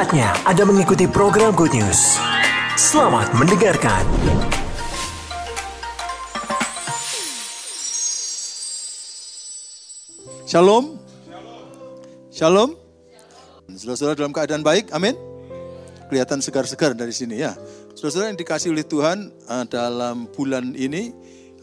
Saatnya Anda mengikuti program Good News. Selamat mendengarkan. Shalom. Shalom. Saudara-saudara dalam keadaan baik, amin. Kelihatan segar-segar dari sini ya. Saudara-saudara yang dikasih oleh Tuhan uh, dalam bulan ini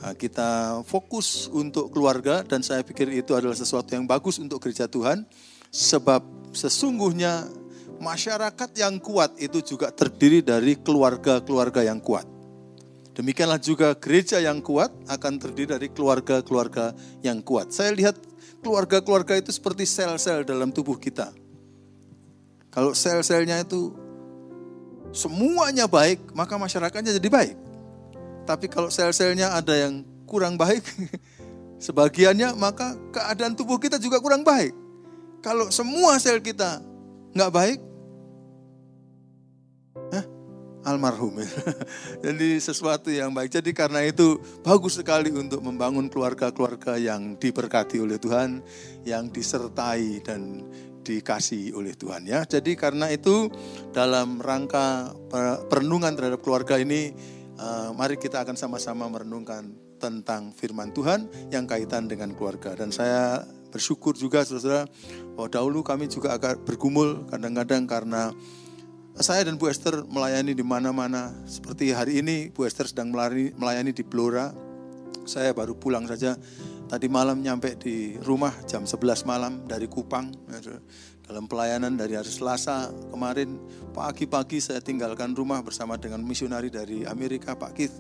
uh, kita fokus untuk keluarga dan saya pikir itu adalah sesuatu yang bagus untuk gereja Tuhan sebab sesungguhnya masyarakat yang kuat itu juga terdiri dari keluarga-keluarga yang kuat. Demikianlah juga gereja yang kuat akan terdiri dari keluarga-keluarga yang kuat. Saya lihat keluarga-keluarga itu seperti sel-sel dalam tubuh kita. Kalau sel-selnya itu semuanya baik, maka masyarakatnya jadi baik. Tapi kalau sel-selnya ada yang kurang baik, sebagiannya, maka keadaan tubuh kita juga kurang baik. Kalau semua sel kita nggak baik, almarhum. Jadi sesuatu yang baik. Jadi karena itu bagus sekali untuk membangun keluarga-keluarga yang diberkati oleh Tuhan, yang disertai dan dikasih oleh Tuhan ya. Jadi karena itu dalam rangka perenungan terhadap keluarga ini, uh, mari kita akan sama-sama merenungkan tentang firman Tuhan yang kaitan dengan keluarga. Dan saya bersyukur juga saudara-saudara bahwa dahulu kami juga agak bergumul kadang-kadang karena saya dan Bu Esther melayani di mana-mana. Seperti hari ini Bu Esther sedang melayani di Blora. Saya baru pulang saja. Tadi malam nyampe di rumah jam 11 malam dari Kupang. Dalam pelayanan dari hari Selasa kemarin pagi-pagi saya tinggalkan rumah bersama dengan misionari dari Amerika Pak Keith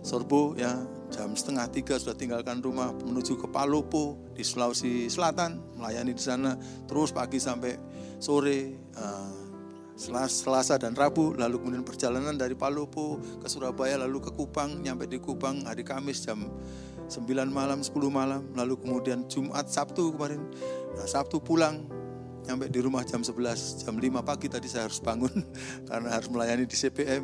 Sorbo ya jam setengah tiga sudah tinggalkan rumah menuju ke Palopo di Sulawesi Selatan melayani di sana terus pagi sampai sore uh, Selasa dan Rabu, lalu kemudian perjalanan dari Palopo ke Surabaya, lalu ke Kupang, nyampe di Kupang hari Kamis jam 9 malam, 10 malam, lalu kemudian Jumat, Sabtu kemarin, nah, Sabtu pulang, nyampe di rumah jam 11, jam 5 pagi tadi saya harus bangun karena harus melayani di CPM.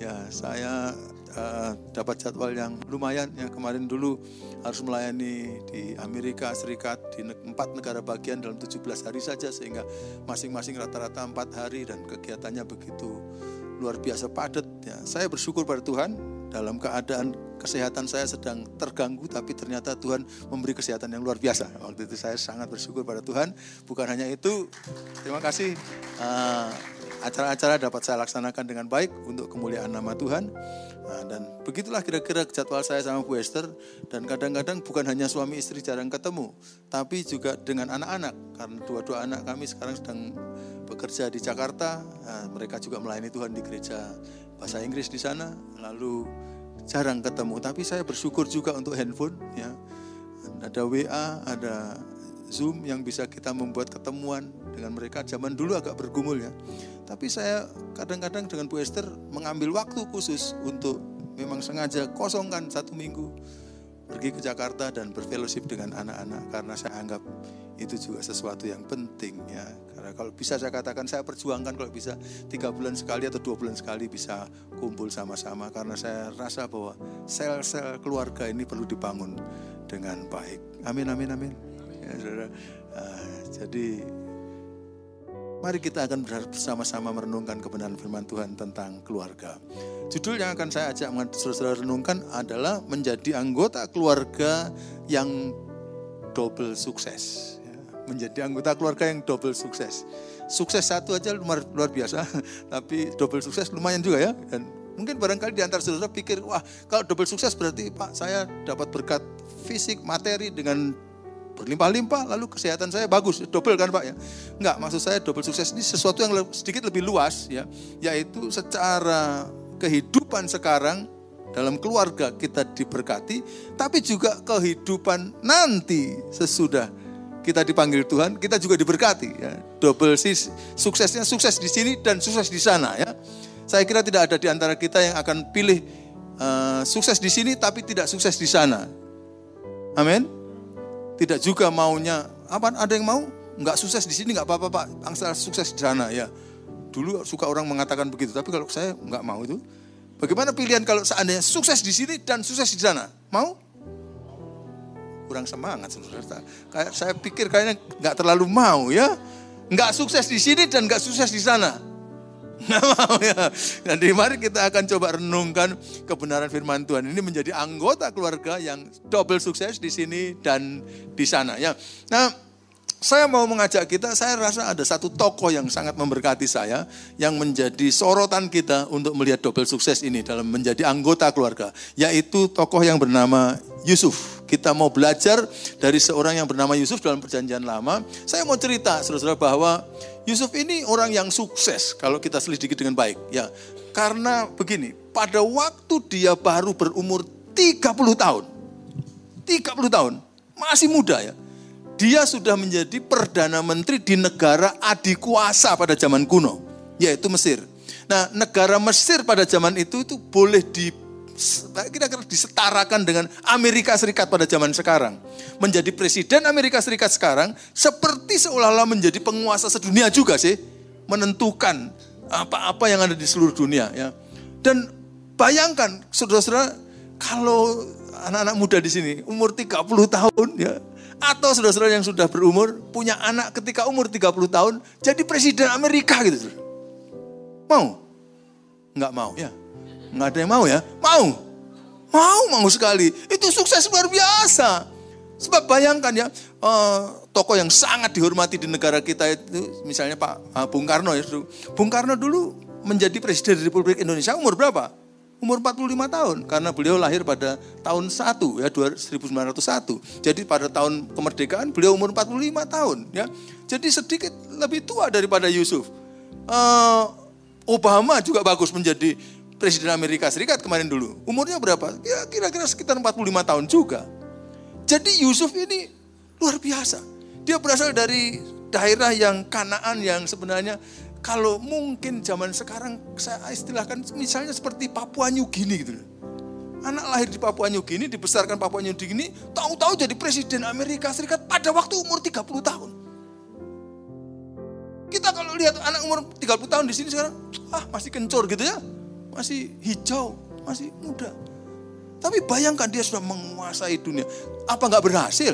Ya, saya uh, dapat jadwal yang lumayan. Ya kemarin dulu harus melayani di Amerika Serikat di empat negara bagian dalam 17 hari saja sehingga masing-masing rata-rata empat hari dan kegiatannya begitu luar biasa padat. Ya, saya bersyukur pada Tuhan dalam keadaan kesehatan saya sedang terganggu tapi ternyata Tuhan memberi kesehatan yang luar biasa. Waktu itu saya sangat bersyukur pada Tuhan. Bukan hanya itu, terima kasih. Uh, acara-acara dapat saya laksanakan dengan baik untuk kemuliaan nama Tuhan. Nah, dan begitulah kira-kira jadwal saya sama Bu Esther. Dan kadang-kadang bukan hanya suami istri jarang ketemu, tapi juga dengan anak-anak. Karena dua-dua anak kami sekarang sedang bekerja di Jakarta. Nah, mereka juga melayani Tuhan di gereja bahasa Inggris di sana. Lalu jarang ketemu, tapi saya bersyukur juga untuk handphone. Ya, ada WA, ada Zoom yang bisa kita membuat ketemuan dengan mereka. Zaman dulu agak bergumul ya. Tapi saya kadang-kadang dengan Bu Esther mengambil waktu khusus untuk memang sengaja kosongkan satu minggu pergi ke Jakarta dan berfellowship dengan anak-anak karena saya anggap itu juga sesuatu yang penting ya karena kalau bisa saya katakan saya perjuangkan kalau bisa tiga bulan sekali atau dua bulan sekali bisa kumpul sama-sama karena saya rasa bahwa sel-sel keluarga ini perlu dibangun dengan baik amin amin amin ya, saudara. Uh, jadi Mari kita akan bersama-sama merenungkan kebenaran firman Tuhan tentang keluarga. Judul yang akan saya ajak saudara renungkan adalah menjadi anggota keluarga yang double sukses. Menjadi anggota keluarga yang double sukses. Sukses satu aja luar, luar biasa, tapi double sukses lumayan juga ya. Dan mungkin barangkali di antara saudara pikir, wah kalau double sukses berarti Pak saya dapat berkat fisik, materi dengan berlimpah-limpah lalu kesehatan saya bagus double kan Pak ya enggak maksud saya double sukses ini sesuatu yang sedikit lebih luas ya yaitu secara kehidupan sekarang dalam keluarga kita diberkati tapi juga kehidupan nanti sesudah kita dipanggil Tuhan kita juga diberkati ya double sis suksesnya sukses di sini dan sukses di sana ya saya kira tidak ada di antara kita yang akan pilih uh, sukses di sini tapi tidak sukses di sana amin tidak juga maunya, apa ada yang mau? Enggak sukses di sini enggak apa-apa Pak, angsa sukses di sana ya. Dulu suka orang mengatakan begitu, tapi kalau saya enggak mau itu. Bagaimana pilihan kalau seandainya sukses di sini dan sukses di sana? Mau? Kurang semangat saudara. Kayak saya pikir kayaknya enggak terlalu mau ya. Enggak sukses di sini dan enggak sukses di sana. Nggak mau ya. Mari kita akan coba renungkan kebenaran firman Tuhan. Ini menjadi anggota keluarga yang double sukses di sini dan di sana ya. Nah, saya mau mengajak kita, saya rasa ada satu tokoh yang sangat memberkati saya, yang menjadi sorotan kita untuk melihat double sukses ini dalam menjadi anggota keluarga, yaitu tokoh yang bernama Yusuf. Kita mau belajar dari seorang yang bernama Yusuf dalam perjanjian lama. Saya mau cerita, saudara-saudara, bahwa Yusuf ini orang yang sukses kalau kita selidiki dengan baik. Ya, karena begini, pada waktu dia baru berumur 30 tahun, 30 tahun, masih muda ya dia sudah menjadi perdana menteri di negara adikuasa pada zaman kuno, yaitu Mesir. Nah, negara Mesir pada zaman itu itu boleh di kira-kira disetarakan dengan Amerika Serikat pada zaman sekarang. Menjadi presiden Amerika Serikat sekarang seperti seolah-olah menjadi penguasa sedunia juga sih, menentukan apa-apa yang ada di seluruh dunia ya. Dan bayangkan saudara-saudara kalau anak-anak muda di sini umur 30 tahun ya atau saudara-saudara yang sudah berumur, punya anak ketika umur 30 tahun, jadi presiden Amerika gitu. Mau? Enggak mau ya? Enggak ada yang mau ya? Mau? Mau, mau sekali. Itu sukses luar biasa. Sebab bayangkan ya, uh, tokoh yang sangat dihormati di negara kita itu, misalnya Pak uh, Bung Karno ya. Bung Karno dulu menjadi presiden Republik Indonesia umur berapa? umur 45 tahun karena beliau lahir pada tahun 1 ya 1901. Jadi pada tahun kemerdekaan beliau umur 45 tahun ya. Jadi sedikit lebih tua daripada Yusuf. Uh, Obama juga bagus menjadi presiden Amerika Serikat kemarin dulu. Umurnya berapa? Ya kira-kira sekitar 45 tahun juga. Jadi Yusuf ini luar biasa. Dia berasal dari daerah yang kanaan yang sebenarnya kalau mungkin zaman sekarang saya istilahkan misalnya seperti Papua New Guinea gitu. Anak lahir di Papua New Guinea, dibesarkan Papua New Guinea, tahu-tahu jadi presiden Amerika Serikat pada waktu umur 30 tahun. Kita kalau lihat anak umur 30 tahun di sini sekarang, ah masih kencur gitu ya. Masih hijau, masih muda. Tapi bayangkan dia sudah menguasai dunia. Apa nggak berhasil?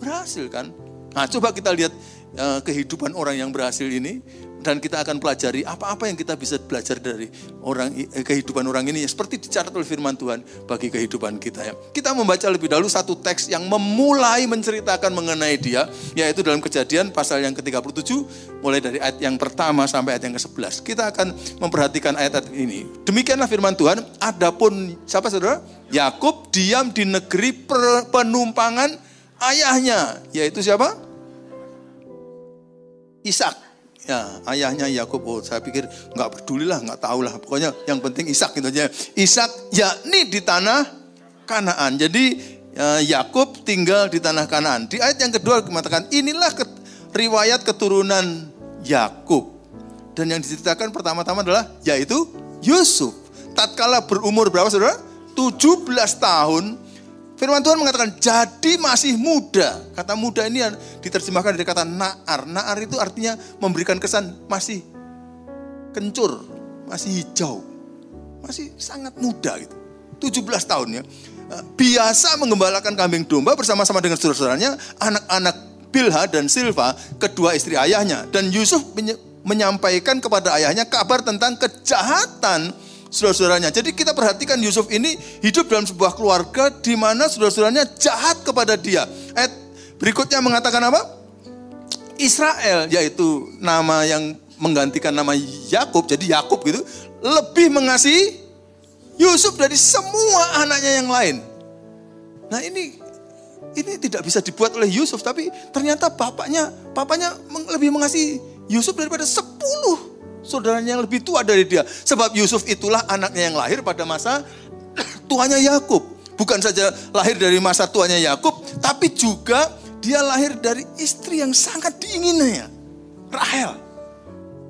Berhasil kan? Nah coba kita lihat uh, kehidupan orang yang berhasil ini dan kita akan pelajari apa-apa yang kita bisa belajar dari orang eh, kehidupan orang ini seperti dicatat oleh firman Tuhan bagi kehidupan kita ya. Kita membaca lebih dahulu satu teks yang memulai menceritakan mengenai dia yaitu dalam Kejadian pasal yang ke-37 mulai dari ayat yang pertama sampai ayat yang ke-11. Kita akan memperhatikan ayat-ayat ini. Demikianlah firman Tuhan, adapun siapa Saudara? Yakub diam di negeri penumpangan ayahnya yaitu siapa? Ishak Ya, ayahnya Yakub. Oh, saya pikir nggak peduli lah, nggak tahu lah. Pokoknya yang penting Ishak gitu aja. Ishak yakni di tanah Kanaan. Jadi ya, Yakub tinggal di tanah Kanaan. Di ayat yang kedua mengatakan inilah ke, riwayat keturunan Yakub. Dan yang diceritakan pertama-tama adalah yaitu Yusuf. Tatkala berumur berapa saudara? 17 tahun Firman Tuhan mengatakan jadi masih muda. Kata muda ini diterjemahkan dari kata naar. Naar itu artinya memberikan kesan masih kencur, masih hijau. Masih sangat muda gitu. 17 tahun ya. Eh, biasa mengembalakan kambing domba bersama-sama dengan saudara-saudaranya, anak-anak Bilha dan Silva, kedua istri ayahnya. Dan Yusuf menyampaikan kepada ayahnya kabar tentang kejahatan saudara-saudaranya. Jadi kita perhatikan Yusuf ini hidup dalam sebuah keluarga di mana saudara-saudaranya jahat kepada dia. Ayat berikutnya mengatakan apa? Israel yaitu nama yang menggantikan nama Yakub jadi Yakub gitu lebih mengasihi Yusuf dari semua anaknya yang lain. Nah ini ini tidak bisa dibuat oleh Yusuf tapi ternyata bapaknya bapaknya lebih mengasihi Yusuf daripada sepuluh saudaranya yang lebih tua dari dia. Sebab Yusuf itulah anaknya yang lahir pada masa tuanya Yakub. Bukan saja lahir dari masa tuanya Yakub, tapi juga dia lahir dari istri yang sangat diinginnya, Rahel.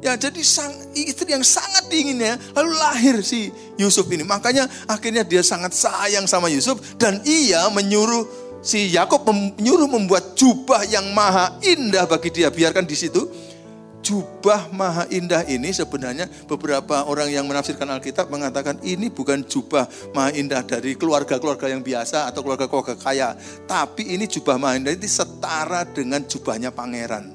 Ya, jadi sang istri yang sangat diinginnya, lalu lahir si Yusuf ini. Makanya akhirnya dia sangat sayang sama Yusuf dan ia menyuruh si Yakub menyuruh membuat jubah yang maha indah bagi dia. Biarkan di situ jubah maha indah ini sebenarnya beberapa orang yang menafsirkan Alkitab mengatakan ini bukan jubah maha indah dari keluarga-keluarga yang biasa atau keluarga-keluarga kaya. Tapi ini jubah maha indah ini setara dengan jubahnya pangeran.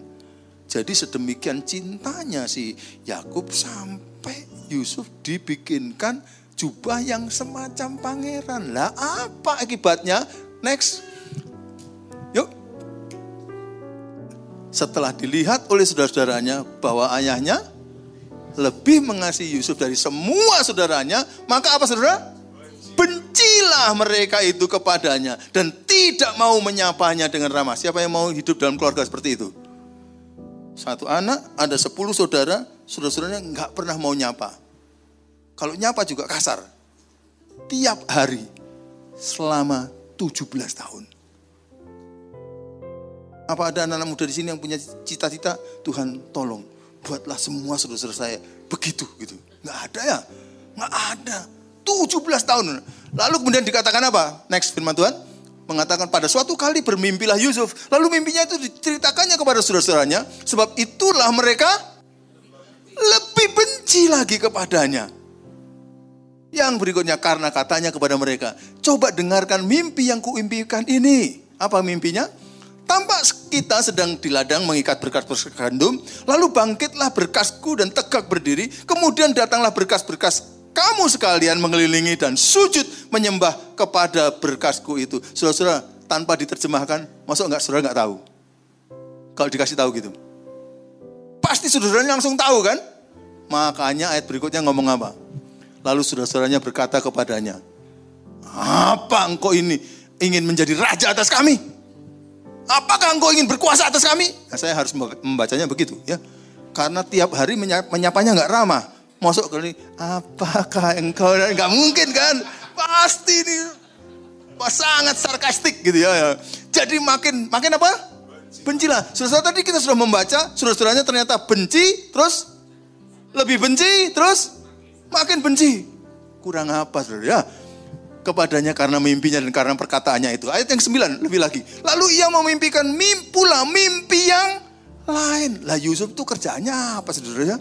Jadi sedemikian cintanya si Yakub sampai Yusuf dibikinkan jubah yang semacam pangeran. Lah apa akibatnya? Next. Setelah dilihat oleh saudara-saudaranya bahwa ayahnya lebih mengasihi Yusuf dari semua saudaranya, maka apa saudara? Bencilah mereka itu kepadanya dan tidak mau menyapanya dengan ramah. Siapa yang mau hidup dalam keluarga seperti itu? Satu anak, ada sepuluh saudara, saudara-saudaranya nggak pernah mau nyapa. Kalau nyapa juga kasar. Tiap hari selama 17 tahun. Apa ada anak-anak muda di sini yang punya cita-cita, Tuhan tolong buatlah semua saudara-saudara saya begitu gitu. Nggak ada ya? Nggak ada. 17 tahun. Lalu kemudian dikatakan apa? Next firman Tuhan. Mengatakan pada suatu kali bermimpilah Yusuf. Lalu mimpinya itu diceritakannya kepada saudara-saudaranya. Sebab itulah mereka lebih benci lagi kepadanya. Yang berikutnya karena katanya kepada mereka, coba dengarkan mimpi yang kuimpikan ini. Apa mimpinya? Tampak kita sedang di ladang mengikat berkas-berkas gandum, lalu bangkitlah berkasku dan tegak berdiri, kemudian datanglah berkas-berkas kamu sekalian mengelilingi dan sujud menyembah kepada berkasku itu. Saudara-saudara, tanpa diterjemahkan, masuk enggak saudara enggak tahu? Kalau dikasih tahu gitu. Pasti saudaranya langsung tahu kan? Makanya ayat berikutnya ngomong apa? Lalu saudara-saudaranya berkata kepadanya, apa engkau ini ingin menjadi raja atas kami? Apakah engkau ingin berkuasa atas kami? Nah, saya harus membacanya begitu ya. Karena tiap hari menyapanya nggak ramah. Masuk ke ini, apakah engkau, nggak mungkin kan? Pasti ini sangat sarkastik gitu ya. ya. Jadi makin makin apa? Bencilah. Saudara tadi kita sudah membaca, saudara-saudaranya ternyata benci, terus lebih benci, terus makin benci. Kurang apa saudara ya? Kepadanya karena mimpinya dan karena perkataannya itu. Ayat yang sembilan lebih lagi. Lalu ia memimpikan mimpi pula mimpi yang lain. Lah Yusuf tuh kerjanya apa saudara ya?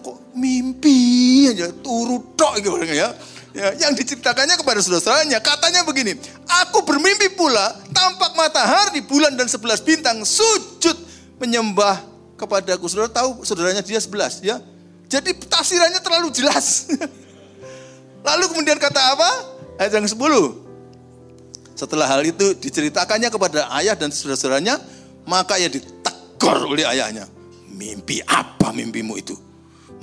Kok mimpi aja turu tok gitu ya. Ya, yang diceritakannya kepada saudara-saudaranya katanya begini aku bermimpi pula tampak matahari bulan dan sebelas bintang sujud menyembah kepadaku saudara tahu saudaranya dia sebelas ya jadi tafsirannya terlalu jelas. Lalu kemudian kata apa? Ayat yang 10. Setelah hal itu diceritakannya kepada ayah dan saudara-saudaranya, maka ia ditegur oleh ayahnya. Mimpi apa mimpimu itu?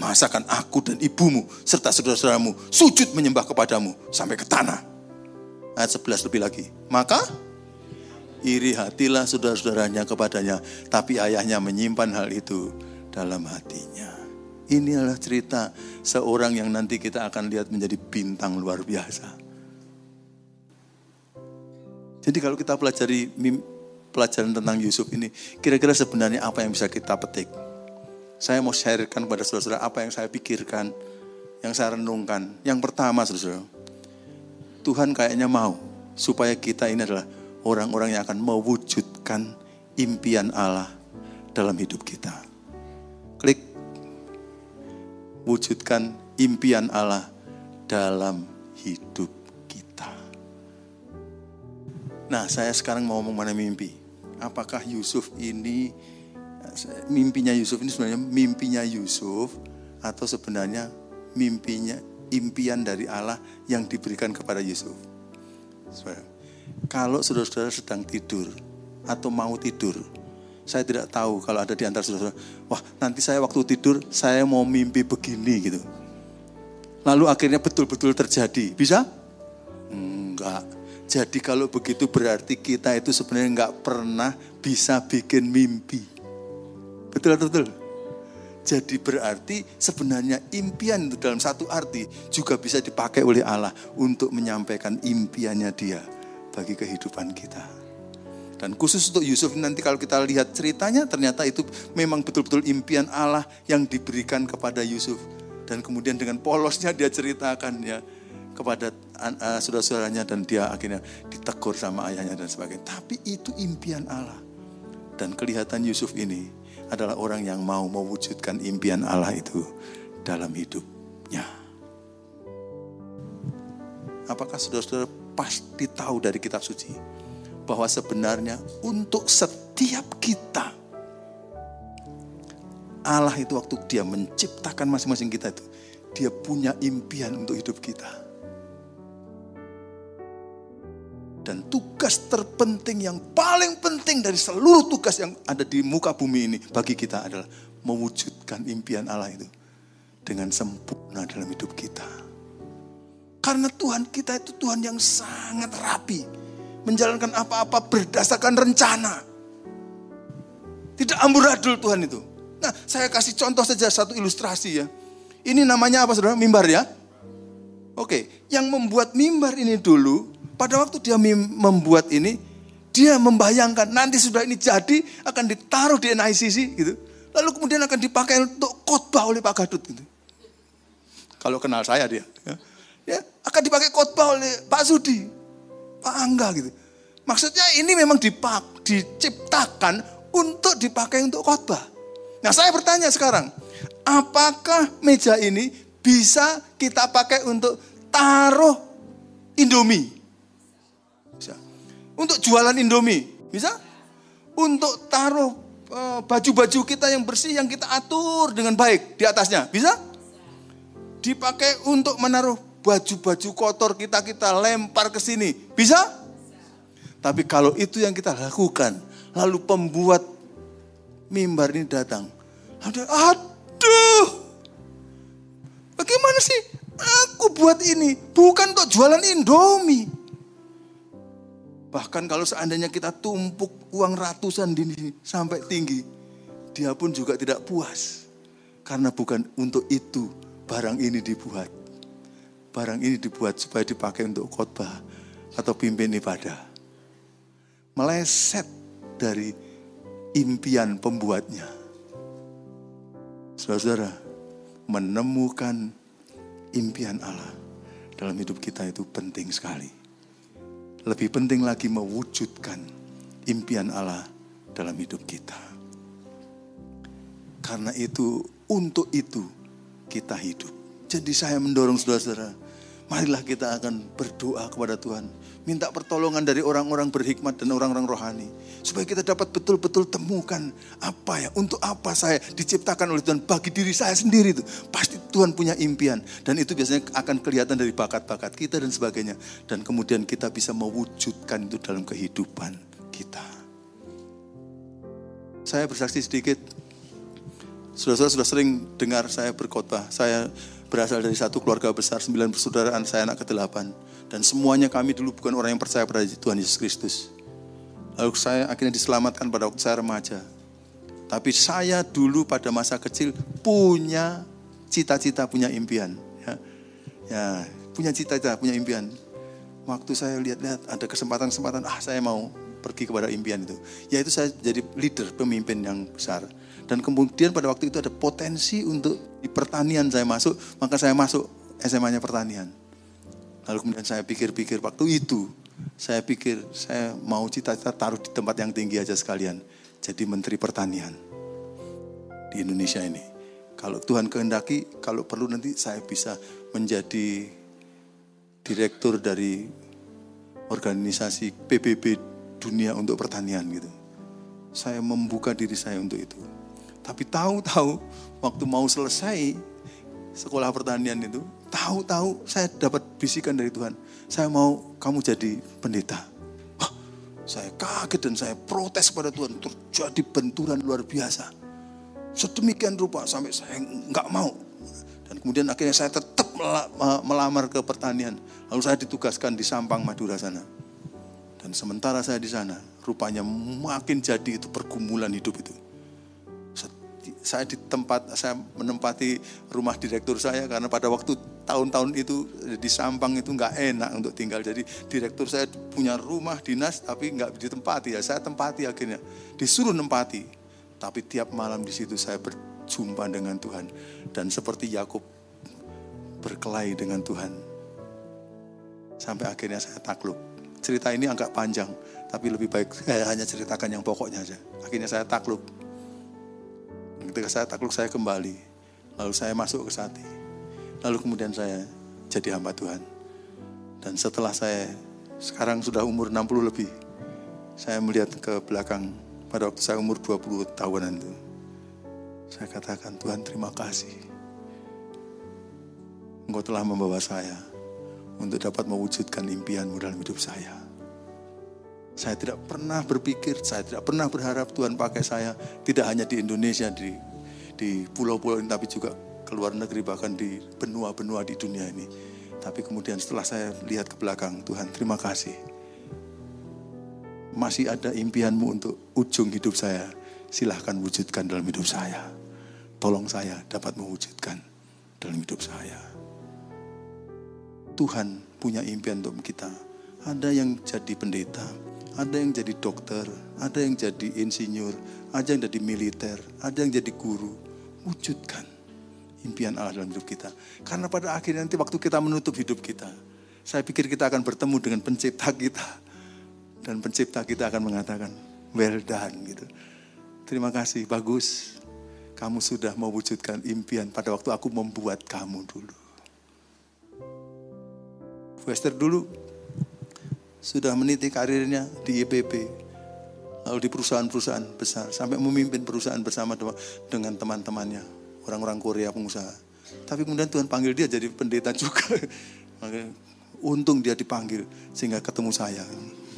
Masakan aku dan ibumu serta saudara-saudaramu sujud menyembah kepadamu sampai ke tanah. Ayat 11 lebih lagi. Maka iri hatilah saudara-saudaranya kepadanya, tapi ayahnya menyimpan hal itu dalam hatinya. Ini adalah cerita seorang yang nanti kita akan lihat menjadi bintang luar biasa. Jadi kalau kita pelajari pelajaran tentang Yusuf ini, kira-kira sebenarnya apa yang bisa kita petik? Saya mau sharekan kepada saudara-saudara apa yang saya pikirkan, yang saya renungkan. Yang pertama, saudara, Tuhan kayaknya mau supaya kita ini adalah orang-orang yang akan mewujudkan impian Allah dalam hidup kita. Klik wujudkan impian Allah dalam hidup kita. Nah, saya sekarang mau ngomong mana mimpi. Apakah Yusuf ini mimpinya Yusuf ini sebenarnya mimpinya Yusuf atau sebenarnya mimpinya impian dari Allah yang diberikan kepada Yusuf? Kalau saudara-saudara sedang tidur atau mau tidur, saya tidak tahu kalau ada di antara saudara, wah nanti saya waktu tidur saya mau mimpi begini gitu. Lalu akhirnya betul-betul terjadi. Bisa? Enggak. Jadi kalau begitu berarti kita itu sebenarnya enggak pernah bisa bikin mimpi. Betul betul. Jadi berarti sebenarnya impian itu dalam satu arti juga bisa dipakai oleh Allah untuk menyampaikan impiannya dia bagi kehidupan kita. Dan khusus untuk Yusuf nanti kalau kita lihat ceritanya ternyata itu memang betul-betul impian Allah yang diberikan kepada Yusuf. Dan kemudian dengan polosnya dia ceritakan ya kepada uh, saudara-saudaranya dan dia akhirnya ditegur sama ayahnya dan sebagainya. Tapi itu impian Allah. Dan kelihatan Yusuf ini adalah orang yang mau mewujudkan impian Allah itu dalam hidupnya. Apakah saudara-saudara pasti tahu dari kitab suci? Bahwa sebenarnya untuk setiap kita Allah itu waktu dia menciptakan masing-masing kita itu, dia punya impian untuk hidup kita. Dan tugas terpenting yang paling penting dari seluruh tugas yang ada di muka bumi ini bagi kita adalah mewujudkan impian Allah itu dengan sempurna dalam hidup kita. Karena Tuhan kita itu Tuhan yang sangat rapi. Menjalankan apa-apa berdasarkan rencana. Tidak amburadul Tuhan itu. Nah, saya kasih contoh saja satu ilustrasi ya. Ini namanya apa saudara? Mimbar ya? Oke, yang membuat mimbar ini dulu, pada waktu dia membuat ini, dia membayangkan nanti sudah ini jadi akan ditaruh di NICC gitu. Lalu kemudian akan dipakai untuk khotbah oleh Pak Gadut gitu. Kalau kenal saya dia. Ya, ya akan dipakai khotbah oleh Pak Sudi, Pak gitu. Maksudnya ini memang dipak, diciptakan untuk dipakai untuk khotbah. Nah saya bertanya sekarang, apakah meja ini bisa kita pakai untuk taruh Indomie? Bisa. Untuk jualan Indomie, bisa? Untuk taruh eh, baju-baju kita yang bersih yang kita atur dengan baik di atasnya, bisa? Dipakai untuk menaruh baju-baju kotor kita kita lempar ke sini, bisa? Tapi kalau itu yang kita lakukan, lalu pembuat mimbar ini datang, ada, aduh, bagaimana sih? Aku buat ini bukan untuk jualan Indomie. Bahkan kalau seandainya kita tumpuk uang ratusan di sini sampai tinggi, dia pun juga tidak puas. Karena bukan untuk itu barang ini dibuat. Barang ini dibuat supaya dipakai untuk khotbah atau pimpin ibadah. Meleset dari impian pembuatnya. Saudara-saudara, menemukan impian Allah dalam hidup kita itu penting sekali. Lebih penting lagi mewujudkan impian Allah dalam hidup kita. Karena itu, untuk itu kita hidup. Jadi saya mendorong saudara-saudara, marilah kita akan berdoa kepada Tuhan minta pertolongan dari orang-orang berhikmat dan orang-orang rohani. Supaya kita dapat betul-betul temukan apa ya, untuk apa saya diciptakan oleh Tuhan bagi diri saya sendiri itu. Pasti Tuhan punya impian. Dan itu biasanya akan kelihatan dari bakat-bakat kita dan sebagainya. Dan kemudian kita bisa mewujudkan itu dalam kehidupan kita. Saya bersaksi sedikit. Saudara-saudara sudah sering dengar saya berkhotbah. Saya berasal dari satu keluarga besar, sembilan persaudaraan, saya anak ke-8 dan semuanya kami dulu bukan orang yang percaya pada Tuhan Yesus Kristus. Lalu saya akhirnya diselamatkan pada waktu saya remaja. Tapi saya dulu pada masa kecil punya cita-cita, punya impian. Ya, ya punya cita-cita, punya impian. Waktu saya lihat-lihat ada kesempatan-kesempatan, ah saya mau pergi kepada impian itu. Yaitu saya jadi leader, pemimpin yang besar. Dan kemudian pada waktu itu ada potensi untuk di pertanian saya masuk, maka saya masuk SMA-nya pertanian. Lalu kemudian saya pikir-pikir waktu itu, saya pikir saya mau cita-cita taruh di tempat yang tinggi aja sekalian. Jadi Menteri Pertanian di Indonesia ini. Kalau Tuhan kehendaki, kalau perlu nanti saya bisa menjadi direktur dari organisasi PBB dunia untuk pertanian gitu. Saya membuka diri saya untuk itu. Tapi tahu-tahu waktu mau selesai sekolah pertanian itu, tahu-tahu saya dapat bisikan dari Tuhan. Saya mau kamu jadi pendeta. Wah, saya kaget dan saya protes pada Tuhan. Terjadi benturan luar biasa. Sedemikian rupa sampai saya nggak mau. Dan kemudian akhirnya saya tetap melamar ke pertanian. Lalu saya ditugaskan di Sampang, Madura sana. Dan sementara saya di sana, rupanya makin jadi itu pergumulan hidup itu saya di tempat saya menempati rumah direktur saya karena pada waktu tahun-tahun itu di Sampang itu nggak enak untuk tinggal. Jadi direktur saya punya rumah dinas tapi nggak ditempati ya. Saya tempati akhirnya disuruh nempati. Tapi tiap malam di situ saya berjumpa dengan Tuhan dan seperti Yakub berkelahi dengan Tuhan. Sampai akhirnya saya takluk. Cerita ini agak panjang, tapi lebih baik saya hanya ceritakan yang pokoknya aja. Akhirnya saya takluk Ketika saya takluk saya kembali. Lalu saya masuk ke Sati. Lalu kemudian saya jadi hamba Tuhan. Dan setelah saya sekarang sudah umur 60 lebih. Saya melihat ke belakang pada waktu saya umur 20 tahunan itu. Saya katakan, Tuhan terima kasih. Engkau telah membawa saya untuk dapat mewujudkan impianmu dalam hidup saya. Saya tidak pernah berpikir, saya tidak pernah berharap Tuhan pakai saya tidak hanya di Indonesia, di di pulau-pulau ini, tapi juga ke luar negeri, bahkan di benua-benua di dunia ini. Tapi kemudian setelah saya lihat ke belakang, Tuhan terima kasih. Masih ada impianmu untuk ujung hidup saya, silahkan wujudkan dalam hidup saya. Tolong saya dapat mewujudkan dalam hidup saya. Tuhan punya impian untuk kita. Ada yang jadi pendeta, ada yang jadi dokter, ada yang jadi insinyur, ada yang jadi militer, ada yang jadi guru. Wujudkan impian Allah dalam hidup kita. Karena pada akhirnya nanti waktu kita menutup hidup kita, saya pikir kita akan bertemu dengan pencipta kita. Dan pencipta kita akan mengatakan, well done gitu. Terima kasih, bagus. Kamu sudah mewujudkan impian pada waktu aku membuat kamu dulu. Wester dulu sudah meniti karirnya di IPB, lalu di perusahaan-perusahaan besar, sampai memimpin perusahaan bersama dengan teman-temannya, orang-orang Korea pengusaha. Tapi kemudian Tuhan panggil dia jadi pendeta juga. untung dia dipanggil sehingga ketemu saya.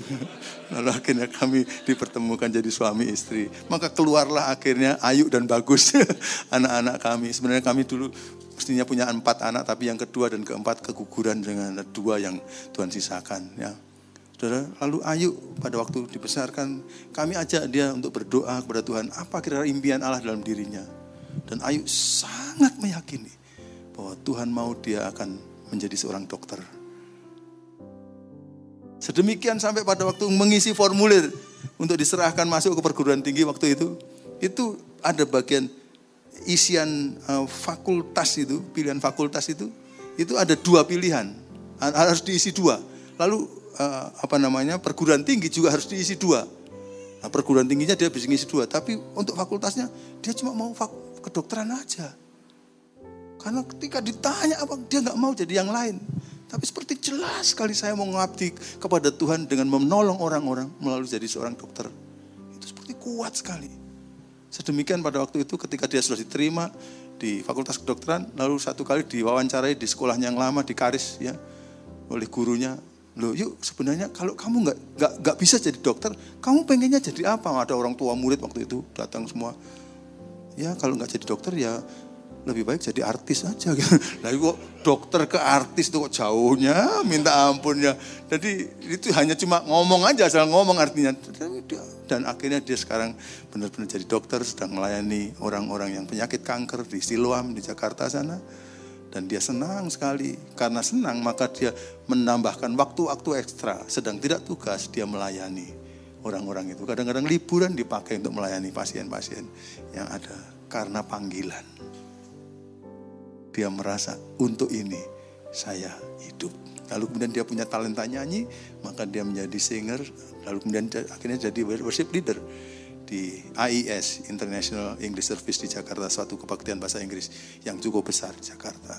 Lalu akhirnya kami dipertemukan jadi suami istri. Maka keluarlah akhirnya Ayu dan Bagus anak-anak kami. Sebenarnya kami dulu mestinya punya empat anak, tapi yang kedua dan keempat keguguran dengan dua yang Tuhan sisakan. Ya. Saudara, lalu Ayu pada waktu dibesarkan, kami ajak dia untuk berdoa kepada Tuhan, apa kira-kira impian Allah dalam dirinya. Dan Ayu sangat meyakini bahwa Tuhan mau dia akan menjadi seorang dokter. Sedemikian sampai pada waktu mengisi formulir untuk diserahkan masuk ke perguruan tinggi waktu itu, itu ada bagian isian uh, fakultas itu, pilihan fakultas itu, itu ada dua pilihan, harus diisi dua. Lalu uh, apa namanya perguruan tinggi juga harus diisi dua. Nah, perguruan tingginya dia bisa ngisi dua, tapi untuk fakultasnya dia cuma mau kedokteran aja. Karena ketika ditanya apa dia nggak mau jadi yang lain. Tapi seperti jelas sekali saya mau mengabdi kepada Tuhan dengan menolong orang-orang melalui jadi seorang dokter. Itu seperti kuat sekali. Sedemikian pada waktu itu ketika dia sudah diterima di Fakultas Kedokteran, lalu satu kali diwawancarai di sekolahnya yang lama di Karis ya oleh gurunya. Loh, yuk sebenarnya kalau kamu nggak nggak nggak bisa jadi dokter, kamu pengennya jadi apa? Ada orang tua murid waktu itu datang semua. Ya kalau nggak jadi dokter ya lebih baik jadi artis aja gitu. Nah kok dokter ke artis itu kok jauhnya minta ampunnya. Jadi itu hanya cuma ngomong aja asal ngomong artinya. Dan akhirnya dia sekarang benar-benar jadi dokter sedang melayani orang-orang yang penyakit kanker di Siloam di Jakarta sana. Dan dia senang sekali. Karena senang maka dia menambahkan waktu-waktu ekstra. Sedang tidak tugas dia melayani orang-orang itu. Kadang-kadang liburan dipakai untuk melayani pasien-pasien yang ada karena panggilan dia merasa untuk ini saya hidup. Lalu kemudian dia punya talenta nyanyi, maka dia menjadi singer, lalu kemudian akhirnya jadi worship leader di AIS International English Service di Jakarta, suatu kebaktian bahasa Inggris yang cukup besar di Jakarta.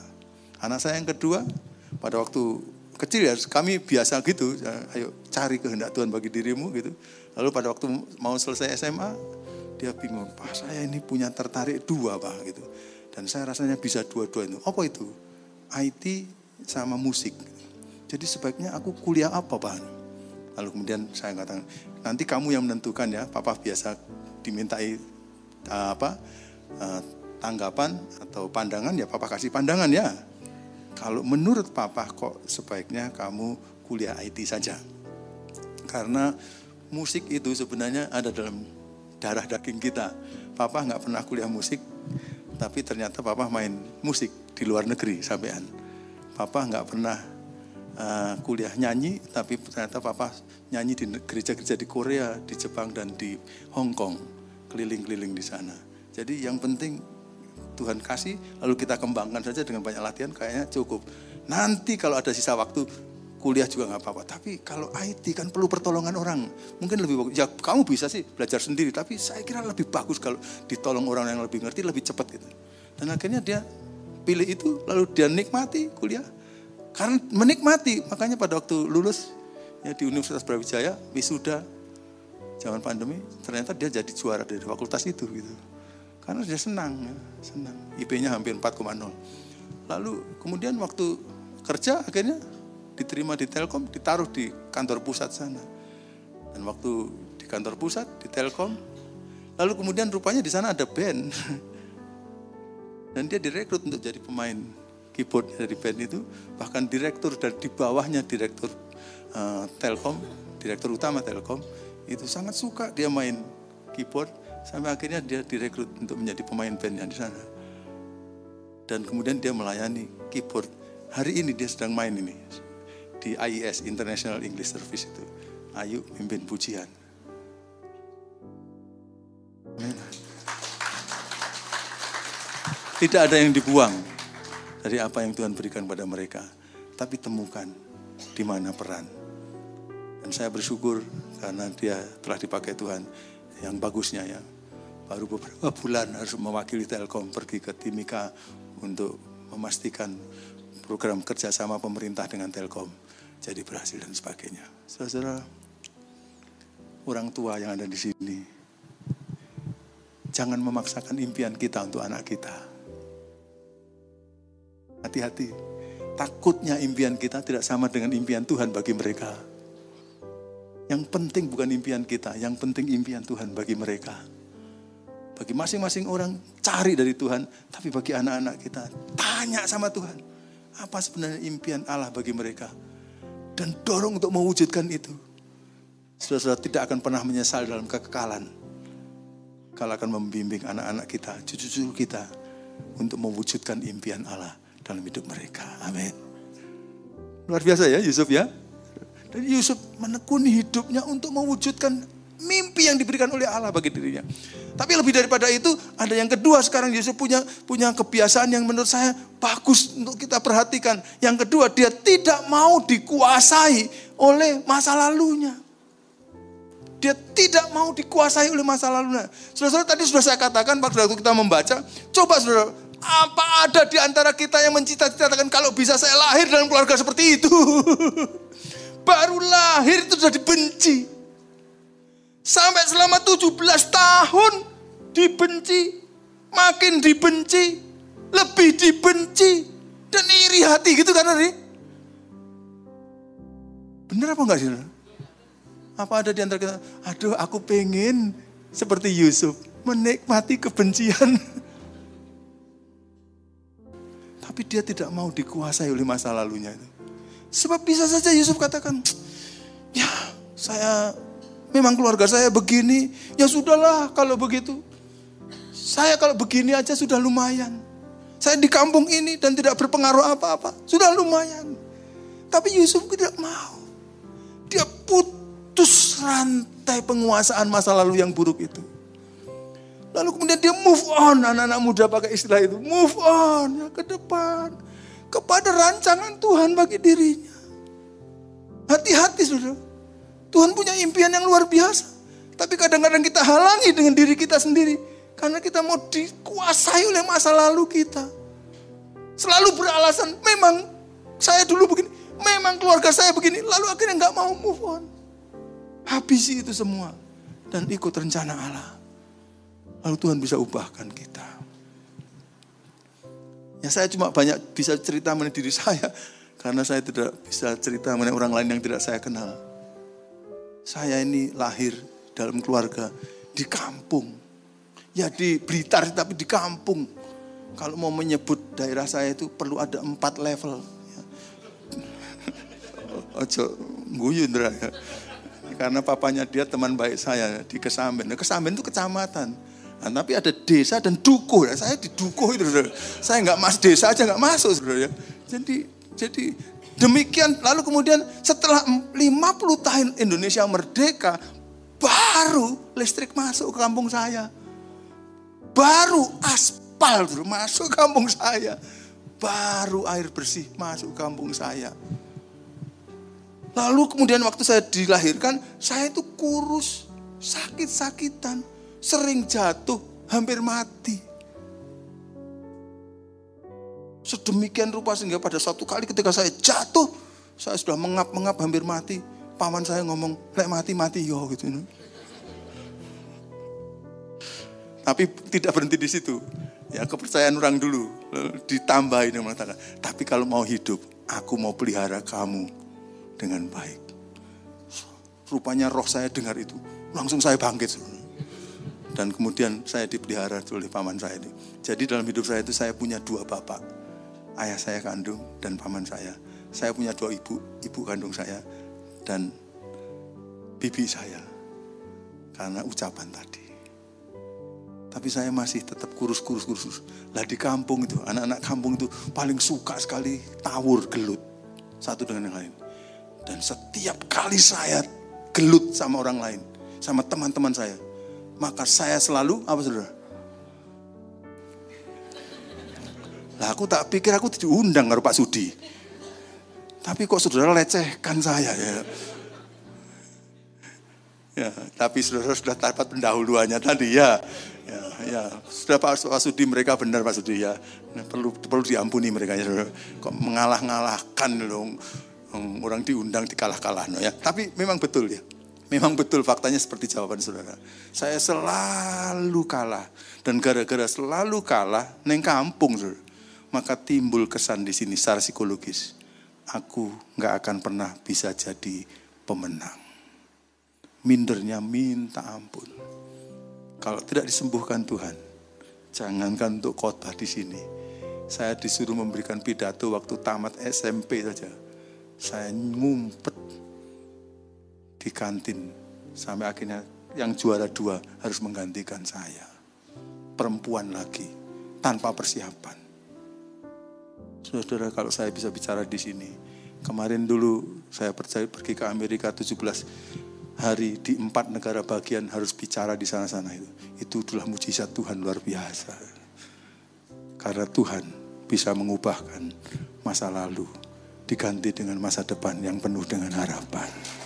Anak saya yang kedua, pada waktu kecil ya kami biasa gitu, ya, ayo cari kehendak Tuhan bagi dirimu gitu. Lalu pada waktu mau selesai SMA, dia bingung, pak saya ini punya tertarik dua pak gitu. Dan saya rasanya bisa dua-dua itu. Apa itu? IT sama musik. Jadi sebaiknya aku kuliah apa Pak? Lalu kemudian saya katakan, nanti kamu yang menentukan ya, Papa biasa dimintai apa uh, tanggapan atau pandangan ya Papa kasih pandangan ya. Kalau menurut Papa kok sebaiknya kamu kuliah IT saja. Karena musik itu sebenarnya ada dalam darah daging kita. Papa nggak pernah kuliah musik, tapi ternyata papa main musik di luar negeri sampean. Papa nggak pernah uh, kuliah nyanyi, tapi ternyata papa nyanyi di gereja-gereja di Korea, di Jepang dan di Hong Kong, keliling-keliling di sana. Jadi yang penting Tuhan kasih, lalu kita kembangkan saja dengan banyak latihan, kayaknya cukup. Nanti kalau ada sisa waktu, kuliah juga nggak apa-apa. Tapi kalau IT kan perlu pertolongan orang. Mungkin lebih bagus. Ya kamu bisa sih belajar sendiri. Tapi saya kira lebih bagus kalau ditolong orang yang lebih ngerti, lebih cepat gitu. Dan akhirnya dia pilih itu, lalu dia nikmati kuliah. Karena menikmati, makanya pada waktu lulus ya di Universitas Brawijaya, wisuda, zaman pandemi, ternyata dia jadi juara dari fakultas itu gitu. Karena dia senang, ya, senang. IP-nya hampir 4,0. Lalu kemudian waktu kerja akhirnya diterima di Telkom, ditaruh di kantor pusat sana. Dan waktu di kantor pusat di Telkom, lalu kemudian rupanya di sana ada band. Dan dia direkrut untuk jadi pemain keyboard dari band itu, bahkan direktur dan di bawahnya direktur uh, Telkom, direktur utama Telkom, itu sangat suka dia main keyboard sampai akhirnya dia direkrut untuk menjadi pemain band yang di sana. Dan kemudian dia melayani keyboard. Hari ini dia sedang main ini di IES International English Service itu. Ayu pimpin pujian. Tidak ada yang dibuang dari apa yang Tuhan berikan pada mereka. Tapi temukan di mana peran. Dan saya bersyukur karena dia telah dipakai Tuhan yang bagusnya ya. Baru beberapa bulan harus mewakili Telkom pergi ke Timika untuk memastikan program kerjasama pemerintah dengan Telkom jadi berhasil dan sebagainya. Saudara, orang tua yang ada di sini, jangan memaksakan impian kita untuk anak kita. Hati-hati. Takutnya impian kita tidak sama dengan impian Tuhan bagi mereka. Yang penting bukan impian kita, yang penting impian Tuhan bagi mereka. Bagi masing-masing orang cari dari Tuhan, tapi bagi anak-anak kita tanya sama Tuhan. Apa sebenarnya impian Allah bagi mereka? Dan dorong untuk mewujudkan itu. Saudara-saudara tidak akan pernah menyesal dalam kekekalan. Kalau akan membimbing anak-anak kita, cucu-cucu kita untuk mewujudkan impian Allah dalam hidup mereka. Amin. Luar biasa ya Yusuf ya. Dan Yusuf menekuni hidupnya untuk mewujudkan mimpi yang diberikan oleh Allah bagi dirinya. Tapi lebih daripada itu, ada yang kedua sekarang Yusuf punya punya kebiasaan yang menurut saya bagus untuk kita perhatikan. Yang kedua, dia tidak mau dikuasai oleh masa lalunya. Dia tidak mau dikuasai oleh masa lalunya. Saudara-saudara tadi sudah saya katakan waktu kita membaca, coba saudara apa ada di antara kita yang mencita-citakan kalau bisa saya lahir dalam keluarga seperti itu? Baru lahir itu sudah dibenci. Sampai selama 17 tahun dibenci. Makin dibenci. Lebih dibenci. Dan iri hati gitu kan hari? Benar apa enggak sih? Apa ada di antara kita? Aduh aku pengen seperti Yusuf. Menikmati kebencian. Tapi dia tidak mau dikuasai oleh masa lalunya itu. Sebab bisa saja Yusuf katakan, ya saya memang keluarga saya begini, ya sudahlah kalau begitu. Saya kalau begini aja sudah lumayan. Saya di kampung ini dan tidak berpengaruh apa-apa, sudah lumayan. Tapi Yusuf tidak mau. Dia putus rantai penguasaan masa lalu yang buruk itu. Lalu kemudian dia move on, anak-anak muda pakai istilah itu. Move on ya ke depan. Kepada rancangan Tuhan bagi dirinya. Hati-hati saudara. Tuhan punya impian yang luar biasa. Tapi kadang-kadang kita halangi dengan diri kita sendiri. Karena kita mau dikuasai oleh masa lalu kita. Selalu beralasan, memang saya dulu begini. Memang keluarga saya begini. Lalu akhirnya nggak mau move on. Habisi itu semua. Dan ikut rencana Allah. Lalu Tuhan bisa ubahkan kita. Ya saya cuma banyak bisa cerita mengenai diri saya. Karena saya tidak bisa cerita mengenai orang lain yang tidak saya kenal. Saya ini lahir dalam keluarga di kampung. Ya di Blitar tapi di kampung. Kalau mau menyebut daerah saya itu perlu ada empat level. Ojo guyu ya. Karena papanya dia teman baik saya di Kesamben. Nah, Kesamben itu kecamatan. Nah, tapi ada desa dan dukuh. Ya, saya di dukuh itu, saudara. Saya nggak mas desa aja nggak masuk, saudara. Ya. Jadi, jadi demikian. Lalu kemudian setelah 50 tahun Indonesia merdeka, baru listrik masuk ke kampung saya. Baru aspal saudara, masuk kampung saya. Baru air bersih masuk kampung saya. Lalu kemudian waktu saya dilahirkan, saya itu kurus, sakit-sakitan sering jatuh, hampir mati. Sedemikian rupa sehingga pada suatu kali ketika saya jatuh, saya sudah mengap-mengap hampir mati. Paman saya ngomong, lek mati-mati yo gitu. Tapi tidak berhenti di situ. Ya kepercayaan orang dulu. Ditambahin yang mengatakan, tapi kalau mau hidup, aku mau pelihara kamu dengan baik. Rupanya roh saya dengar itu. Langsung saya bangkit. Dan kemudian saya dipelihara oleh paman saya ini. Jadi dalam hidup saya itu saya punya dua bapak. Ayah saya kandung dan paman saya. Saya punya dua ibu, ibu kandung saya dan bibi saya. Karena ucapan tadi. Tapi saya masih tetap kurus-kurus kurus. Lah di kampung itu, anak-anak kampung itu paling suka sekali tawur gelut. Satu dengan yang lain. Dan setiap kali saya gelut sama orang lain, sama teman-teman saya, maka saya selalu, apa saudara? Lah aku tak pikir aku diundang karo Pak Sudi. Tapi kok saudara lecehkan saya ya. Ya, tapi saudara sudah dapat pendahuluannya tadi ya. Ya, ya. Sudah Pak, Pak Sudi mereka benar Pak Sudi ya. Nah, perlu perlu diampuni mereka ya. Saudara. Kok mengalah-ngalahkan dong orang diundang dikalah-kalah no ya. Tapi memang betul ya. Memang betul faktanya seperti jawaban saudara. Saya selalu kalah. Dan gara-gara selalu kalah, neng kampung saudara. Maka timbul kesan di sini secara psikologis. Aku nggak akan pernah bisa jadi pemenang. Mindernya minta ampun. Kalau tidak disembuhkan Tuhan, jangankan untuk kota di sini. Saya disuruh memberikan pidato waktu tamat SMP saja. Saya ngumpet di kantin sampai akhirnya yang juara dua harus menggantikan saya. Perempuan lagi tanpa persiapan. Saudara kalau saya bisa bicara di sini, kemarin dulu saya pergi ke Amerika 17 hari di empat negara bagian harus bicara di sana-sana itu. Itu adalah mujizat Tuhan luar biasa. Karena Tuhan bisa mengubahkan masa lalu diganti dengan masa depan yang penuh dengan harapan.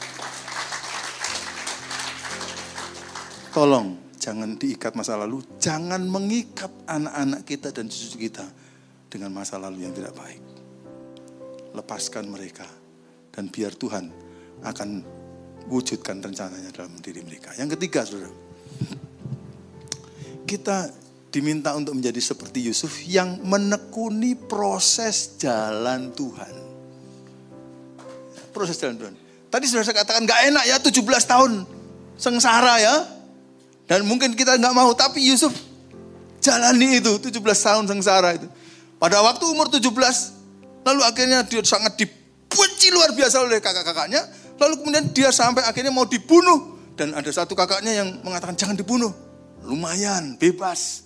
Tolong jangan diikat masa lalu, jangan mengikat anak-anak kita dan cucu kita dengan masa lalu yang tidak baik. Lepaskan mereka dan biar Tuhan akan wujudkan rencananya dalam diri mereka. Yang ketiga, saudara, kita diminta untuk menjadi seperti Yusuf yang menekuni proses jalan Tuhan. Proses jalan Tuhan. Tadi sudah saya katakan gak enak ya 17 tahun sengsara ya. Dan mungkin kita nggak mau, tapi Yusuf jalani itu 17 tahun sengsara itu. Pada waktu umur 17, lalu akhirnya dia sangat dibenci luar biasa oleh kakak-kakaknya. Lalu kemudian dia sampai akhirnya mau dibunuh. Dan ada satu kakaknya yang mengatakan jangan dibunuh. Lumayan, bebas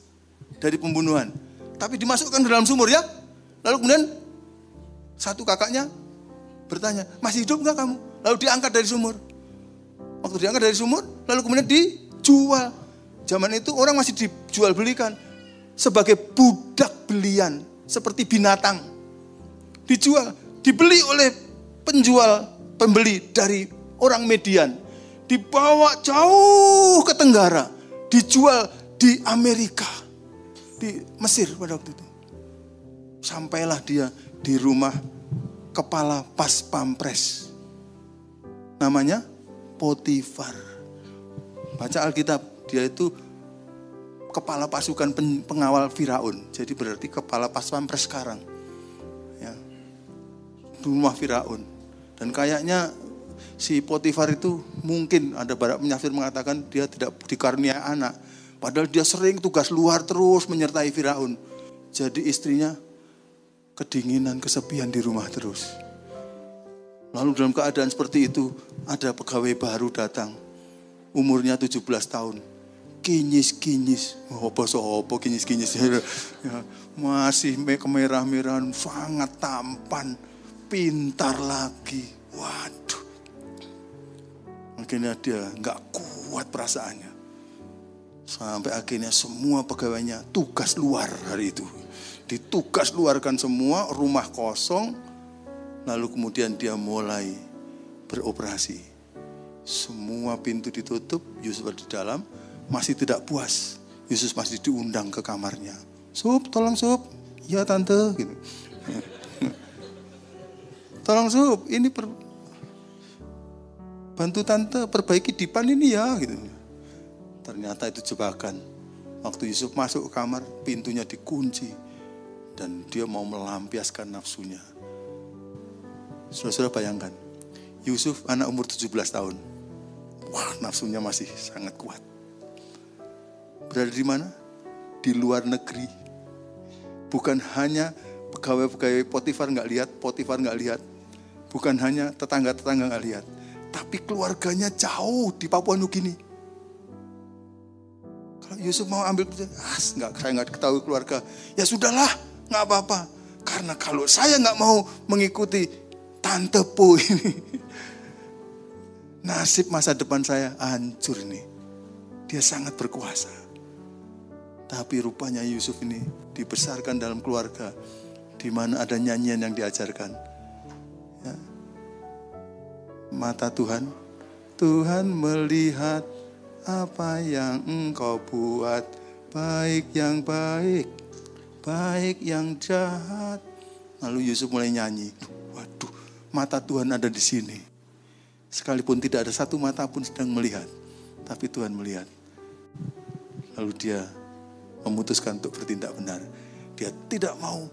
dari pembunuhan. Tapi dimasukkan ke dalam sumur ya. Lalu kemudian satu kakaknya bertanya, masih hidup nggak kamu? Lalu diangkat dari sumur. Waktu diangkat dari sumur, lalu kemudian di jual. Zaman itu orang masih dijual belikan sebagai budak belian, seperti binatang. Dijual, dibeli oleh penjual pembeli dari orang Median. Dibawa jauh ke Tenggara, dijual di Amerika, di Mesir pada waktu itu. Sampailah dia di rumah kepala pas pampres. Namanya Potifar. Baca Alkitab, dia itu kepala pasukan pengawal Firaun. Jadi berarti kepala pas pampres sekarang. Ya. Rumah Firaun. Dan kayaknya si Potifar itu mungkin ada banyak penyafir mengatakan dia tidak dikarnia anak. Padahal dia sering tugas luar terus menyertai Firaun. Jadi istrinya kedinginan, kesepian di rumah terus. Lalu dalam keadaan seperti itu ada pegawai baru datang umurnya 17 tahun. Kinyis-kinyis. Oh, apa apa kinyis-kinyis. Ya, masih kemerah-merahan, sangat tampan. Pintar lagi. Waduh. Akhirnya dia nggak kuat perasaannya. Sampai akhirnya semua pegawainya tugas luar hari itu. Ditugas luarkan semua, rumah kosong. Lalu kemudian dia mulai beroperasi semua pintu ditutup, Yusuf ada di dalam, masih tidak puas. Yesus masih diundang ke kamarnya. Sup, tolong sup. Ya tante, gitu. tolong sup, ini per, bantu tante perbaiki dipan ini ya, gitu. Ternyata itu jebakan. Waktu Yusuf masuk ke kamar, pintunya dikunci. Dan dia mau melampiaskan nafsunya. Saudara-saudara bayangkan, Yusuf anak umur 17 tahun. Wah, nafsunya masih sangat kuat. Berada di mana? Di luar negeri. Bukan hanya pegawai-pegawai Potifar nggak lihat, Potifar nggak lihat. Bukan hanya tetangga-tetangga nggak lihat. Tapi keluarganya jauh di Papua Nugini. Kalau Yusuf mau ambil ah, nggak saya nggak ketahui keluarga. Ya sudahlah, nggak apa-apa. Karena kalau saya nggak mau mengikuti tante Po ini, nasib masa depan saya hancur ini. Dia sangat berkuasa. Tapi rupanya Yusuf ini dibesarkan dalam keluarga di mana ada nyanyian yang diajarkan. Ya. Mata Tuhan, Tuhan melihat apa yang engkau buat, baik yang baik, baik yang jahat. Lalu Yusuf mulai nyanyi, waduh mata Tuhan ada di sini. Sekalipun tidak ada satu mata pun sedang melihat, tapi Tuhan melihat. Lalu dia memutuskan untuk bertindak benar. Dia tidak mau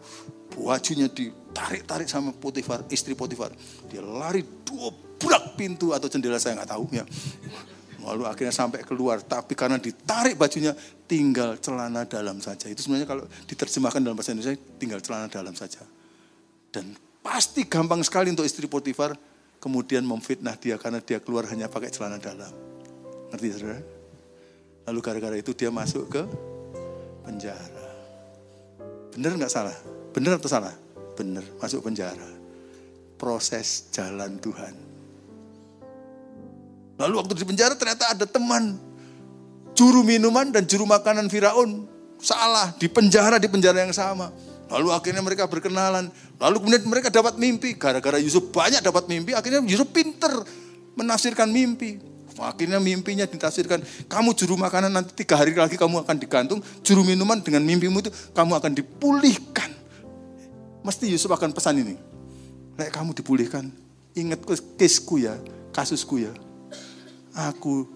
bajunya ditarik-tarik sama Potifar, istri Potifar. Dia lari dua blak pintu atau jendela saya nggak tahu ya. Lalu akhirnya sampai keluar, tapi karena ditarik bajunya tinggal celana dalam saja. Itu sebenarnya kalau diterjemahkan dalam bahasa Indonesia tinggal celana dalam saja. Dan pasti gampang sekali untuk istri Potifar kemudian memfitnah dia karena dia keluar hanya pakai celana dalam. Ngerti saudara? Lalu gara-gara itu dia masuk ke penjara. Benar nggak salah? Benar atau salah? Benar, masuk penjara. Proses jalan Tuhan. Lalu waktu di penjara ternyata ada teman juru minuman dan juru makanan Firaun salah di penjara di penjara yang sama. Lalu akhirnya mereka berkenalan. Lalu kemudian mereka dapat mimpi. Gara-gara Yusuf banyak dapat mimpi, akhirnya Yusuf pinter menafsirkan mimpi. Akhirnya mimpinya ditafsirkan, kamu juru makanan nanti tiga hari lagi kamu akan digantung, juru minuman dengan mimpimu itu kamu akan dipulihkan. Mesti Yusuf akan pesan ini. Lek kamu dipulihkan, ingat kisku ya, kasusku ya. Aku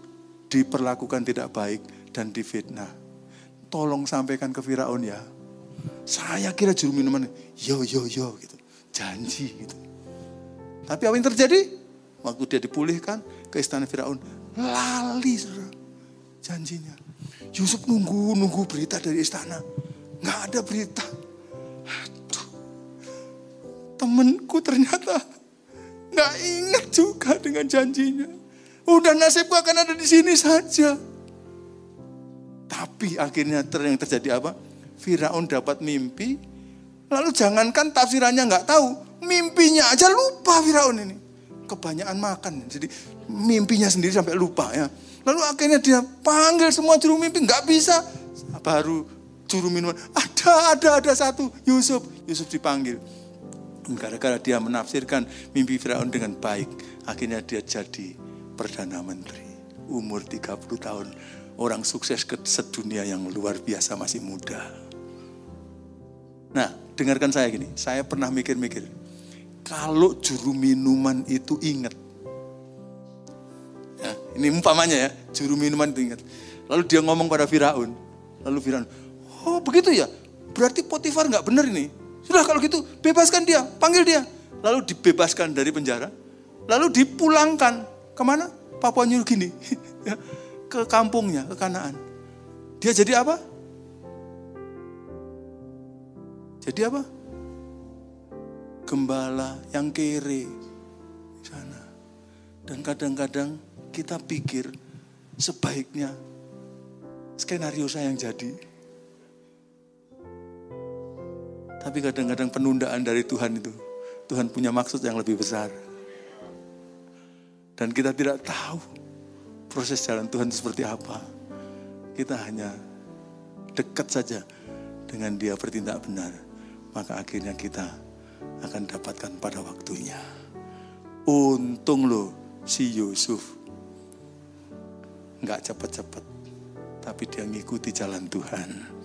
diperlakukan tidak baik dan difitnah. Tolong sampaikan ke Firaun ya. Saya kira juru minuman, yo yo yo gitu. Janji gitu. Tapi apa yang terjadi? Waktu dia dipulihkan ke istana Firaun, lali saudara. Janjinya. Yusuf nunggu nunggu berita dari istana. Nggak ada berita. Aduh. Temenku ternyata nggak ingat juga dengan janjinya. Udah nasibku akan ada di sini saja. Tapi akhirnya yang terjadi apa? Firaun dapat mimpi, lalu jangankan tafsirannya nggak tahu, mimpinya aja lupa Firaun ini. Kebanyakan makan, jadi mimpinya sendiri sampai lupa ya. Lalu akhirnya dia panggil semua juru mimpi, nggak bisa. Baru juru minuman, ada, ada, ada satu, Yusuf. Yusuf dipanggil. Gara-gara dia menafsirkan mimpi Firaun dengan baik, akhirnya dia jadi Perdana Menteri. Umur 30 tahun, orang sukses ke sedunia yang luar biasa masih muda. Nah, dengarkan saya gini, saya pernah mikir-mikir, kalau juru minuman itu ingat, ya, ini umpamanya ya, juru minuman itu ingat. Lalu dia ngomong pada Firaun, lalu Firaun, oh begitu ya, berarti Potifar nggak benar ini. Sudah kalau gitu, bebaskan dia, panggil dia. Lalu dibebaskan dari penjara, lalu dipulangkan ke mana? Papua New Guinea, ke kampungnya, ke Kanaan. Dia jadi apa? Jadi apa? Gembala yang kere di sana. Dan kadang-kadang kita pikir sebaiknya skenario saya yang jadi. Tapi kadang-kadang penundaan dari Tuhan itu, Tuhan punya maksud yang lebih besar. Dan kita tidak tahu proses jalan Tuhan seperti apa. Kita hanya dekat saja dengan dia bertindak benar. Maka akhirnya kita akan dapatkan pada waktunya. Untung loh si Yusuf. Nggak cepat-cepat. Tapi dia ngikuti jalan Tuhan.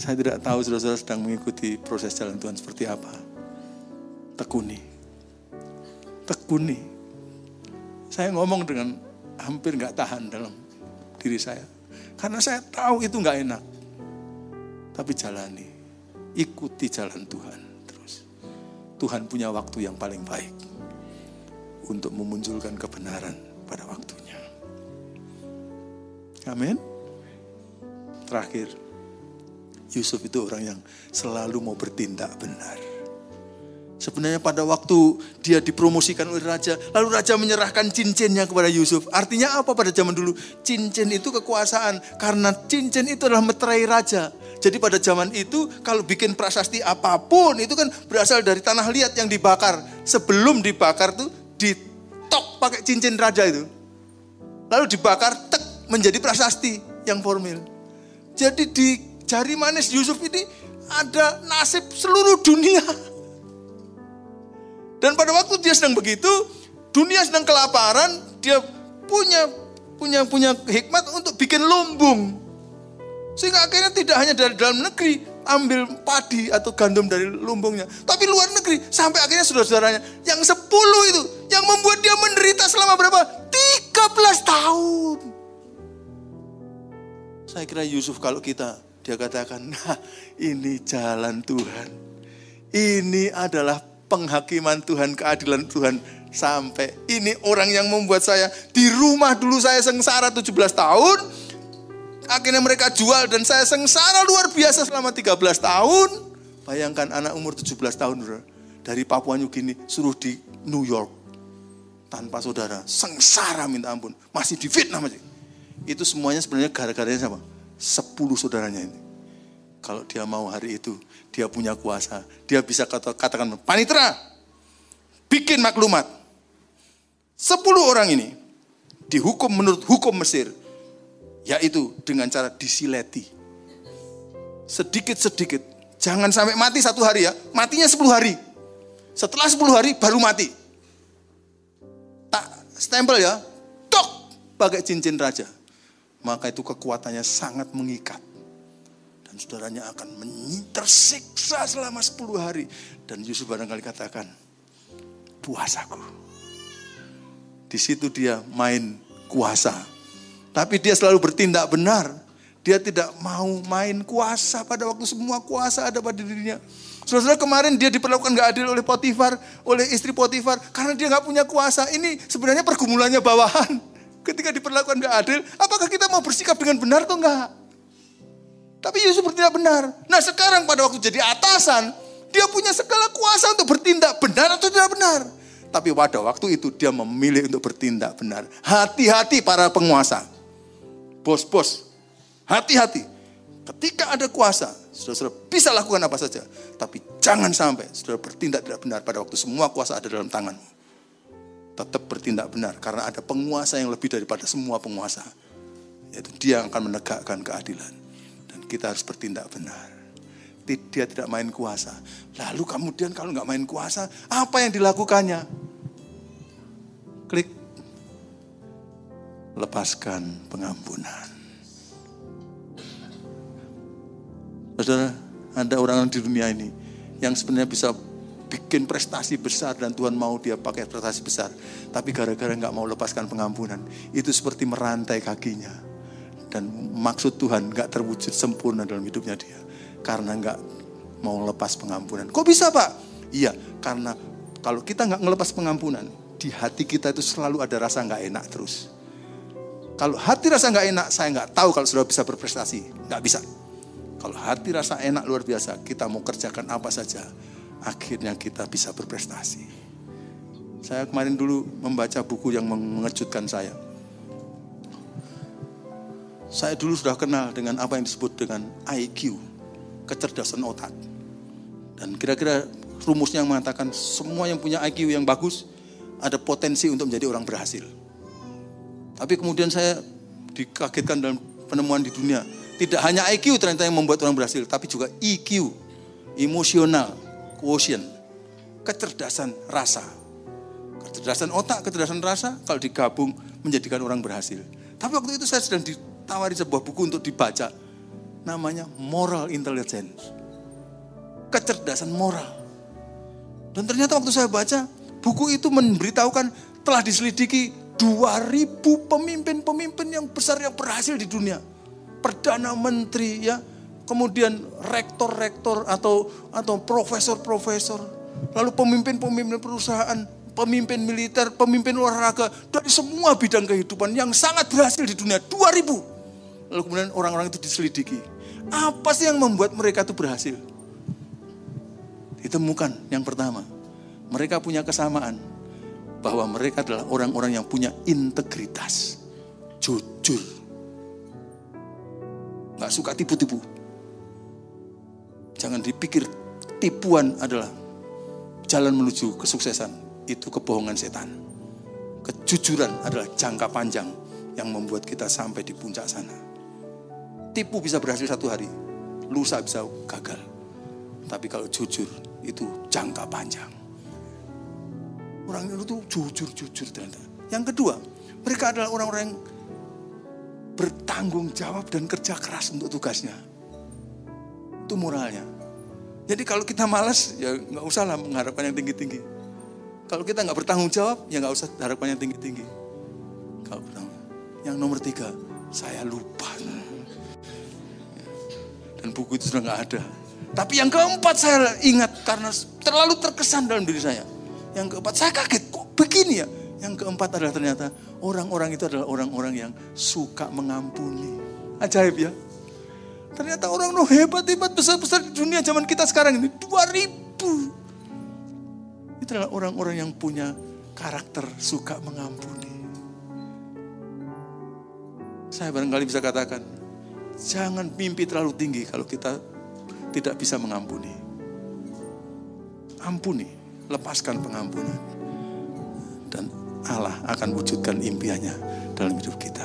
Saya tidak tahu saudara-saudara sedang mengikuti proses jalan Tuhan seperti apa. Tekuni. Tekuni saya ngomong dengan hampir nggak tahan dalam diri saya. Karena saya tahu itu nggak enak. Tapi jalani. Ikuti jalan Tuhan terus. Tuhan punya waktu yang paling baik untuk memunculkan kebenaran pada waktunya. Amin. Terakhir, Yusuf itu orang yang selalu mau bertindak benar. Sebenarnya pada waktu dia dipromosikan oleh raja, lalu raja menyerahkan cincinnya kepada Yusuf. Artinya apa pada zaman dulu? Cincin itu kekuasaan, karena cincin itu adalah meterai raja. Jadi pada zaman itu kalau bikin prasasti apa pun itu kan berasal dari tanah liat yang dibakar. Sebelum dibakar tuh ditok pakai cincin raja itu. Lalu dibakar tek menjadi prasasti yang formil. Jadi di jari manis Yusuf ini ada nasib seluruh dunia. Dan pada waktu dia sedang begitu, dunia sedang kelaparan, dia punya punya punya hikmat untuk bikin lumbung. Sehingga akhirnya tidak hanya dari dalam negeri ambil padi atau gandum dari lumbungnya, tapi luar negeri sampai akhirnya saudara-saudaranya yang sepuluh itu yang membuat dia menderita selama berapa? 13 tahun. Saya kira Yusuf kalau kita dia katakan, nah ini jalan Tuhan. Ini adalah penghakiman Tuhan, keadilan Tuhan sampai ini orang yang membuat saya di rumah dulu saya sengsara 17 tahun. Akhirnya mereka jual dan saya sengsara luar biasa selama 13 tahun. Bayangkan anak umur 17 tahun dari Papua New Guinea suruh di New York tanpa saudara, sengsara minta ampun, masih di Vietnam aja. Itu semuanya sebenarnya gara-garanya sama, 10 saudaranya ini. Kalau dia mau hari itu, dia punya kuasa. Dia bisa katakan, panitra, bikin maklumat. Sepuluh orang ini dihukum menurut hukum Mesir. Yaitu dengan cara disileti. Sedikit-sedikit. Jangan sampai mati satu hari ya. Matinya sepuluh hari. Setelah sepuluh hari baru mati. Tak stempel ya. Tok pakai cincin raja. Maka itu kekuatannya sangat mengikat saudaranya akan tersiksa selama 10 hari. Dan Yusuf barangkali katakan, puasaku. Di situ dia main kuasa. Tapi dia selalu bertindak benar. Dia tidak mau main kuasa pada waktu semua kuasa ada pada dirinya. Saudara kemarin dia diperlakukan gak adil oleh Potifar, oleh istri Potifar, karena dia gak punya kuasa. Ini sebenarnya pergumulannya bawahan. Ketika diperlakukan gak adil, apakah kita mau bersikap dengan benar atau enggak? Tapi Yusuf bertindak benar. Nah sekarang pada waktu jadi atasan, dia punya segala kuasa untuk bertindak benar atau tidak benar. Tapi pada waktu itu dia memilih untuk bertindak benar. Hati-hati para penguasa. Bos-bos, hati-hati. Ketika ada kuasa, saudara-saudara bisa lakukan apa saja. Tapi jangan sampai saudara bertindak tidak benar pada waktu semua kuasa ada dalam tanganmu. Tetap bertindak benar karena ada penguasa yang lebih daripada semua penguasa. Yaitu dia yang akan menegakkan keadilan kita harus bertindak benar. Dia tidak main kuasa. Lalu kemudian kalau nggak main kuasa, apa yang dilakukannya? Klik. Lepaskan pengampunan. Saudara, ada orang di dunia ini yang sebenarnya bisa bikin prestasi besar dan Tuhan mau dia pakai prestasi besar. Tapi gara-gara nggak mau lepaskan pengampunan, itu seperti merantai kakinya dan maksud Tuhan gak terwujud sempurna dalam hidupnya dia karena gak mau lepas pengampunan. Kok bisa pak? Iya, karena kalau kita gak ngelepas pengampunan, di hati kita itu selalu ada rasa gak enak terus. Kalau hati rasa gak enak, saya gak tahu kalau sudah bisa berprestasi. Gak bisa. Kalau hati rasa enak luar biasa, kita mau kerjakan apa saja, akhirnya kita bisa berprestasi. Saya kemarin dulu membaca buku yang mengejutkan saya saya dulu sudah kenal dengan apa yang disebut dengan IQ, kecerdasan otak. Dan kira-kira rumusnya mengatakan semua yang punya IQ yang bagus ada potensi untuk menjadi orang berhasil. Tapi kemudian saya dikagetkan dalam penemuan di dunia. Tidak hanya IQ ternyata yang membuat orang berhasil, tapi juga EQ, emosional, quotient, kecerdasan rasa. Kecerdasan otak, kecerdasan rasa kalau digabung menjadikan orang berhasil. Tapi waktu itu saya sedang di tawari sebuah buku untuk dibaca. Namanya Moral Intelligence. Kecerdasan moral. Dan ternyata waktu saya baca, buku itu memberitahukan telah diselidiki 2000 pemimpin-pemimpin yang besar yang berhasil di dunia. perdana menteri ya, kemudian rektor-rektor atau atau profesor-profesor, lalu pemimpin-pemimpin perusahaan, pemimpin militer, pemimpin olahraga dari semua bidang kehidupan yang sangat berhasil di dunia 2000. Lalu kemudian orang-orang itu diselidiki. Apa sih yang membuat mereka itu berhasil? Ditemukan yang pertama, mereka punya kesamaan bahwa mereka adalah orang-orang yang punya integritas, jujur, nggak suka tipu-tipu. Jangan dipikir tipuan adalah jalan menuju kesuksesan. Itu kebohongan setan. Kejujuran adalah jangka panjang yang membuat kita sampai di puncak sana. Tipu bisa berhasil satu hari, lusa bisa gagal. Tapi kalau jujur itu jangka panjang. Orang itu jujur-jujur ternyata. Yang kedua, mereka adalah orang-orang bertanggung jawab dan kerja keras untuk tugasnya. Itu moralnya. Jadi kalau kita malas, ya nggak usah lah mengharapkan yang tinggi-tinggi. Kalau kita nggak bertanggung jawab, ya nggak usah harapan yang tinggi-tinggi. Kalau yang nomor tiga, saya lupa. Dan buku itu sudah nggak ada. Tapi yang keempat saya ingat karena terlalu terkesan dalam diri saya. Yang keempat saya kaget kok begini ya. Yang keempat adalah ternyata orang-orang itu adalah orang-orang yang suka mengampuni. Ajaib ya. Ternyata orang no hebat-hebat besar-besar di dunia zaman kita sekarang ini. 2000. Itu adalah orang-orang yang punya karakter suka mengampuni. Saya barangkali bisa katakan, jangan mimpi terlalu tinggi kalau kita tidak bisa mengampuni. Ampuni, lepaskan pengampunan. Dan Allah akan wujudkan impiannya dalam hidup kita.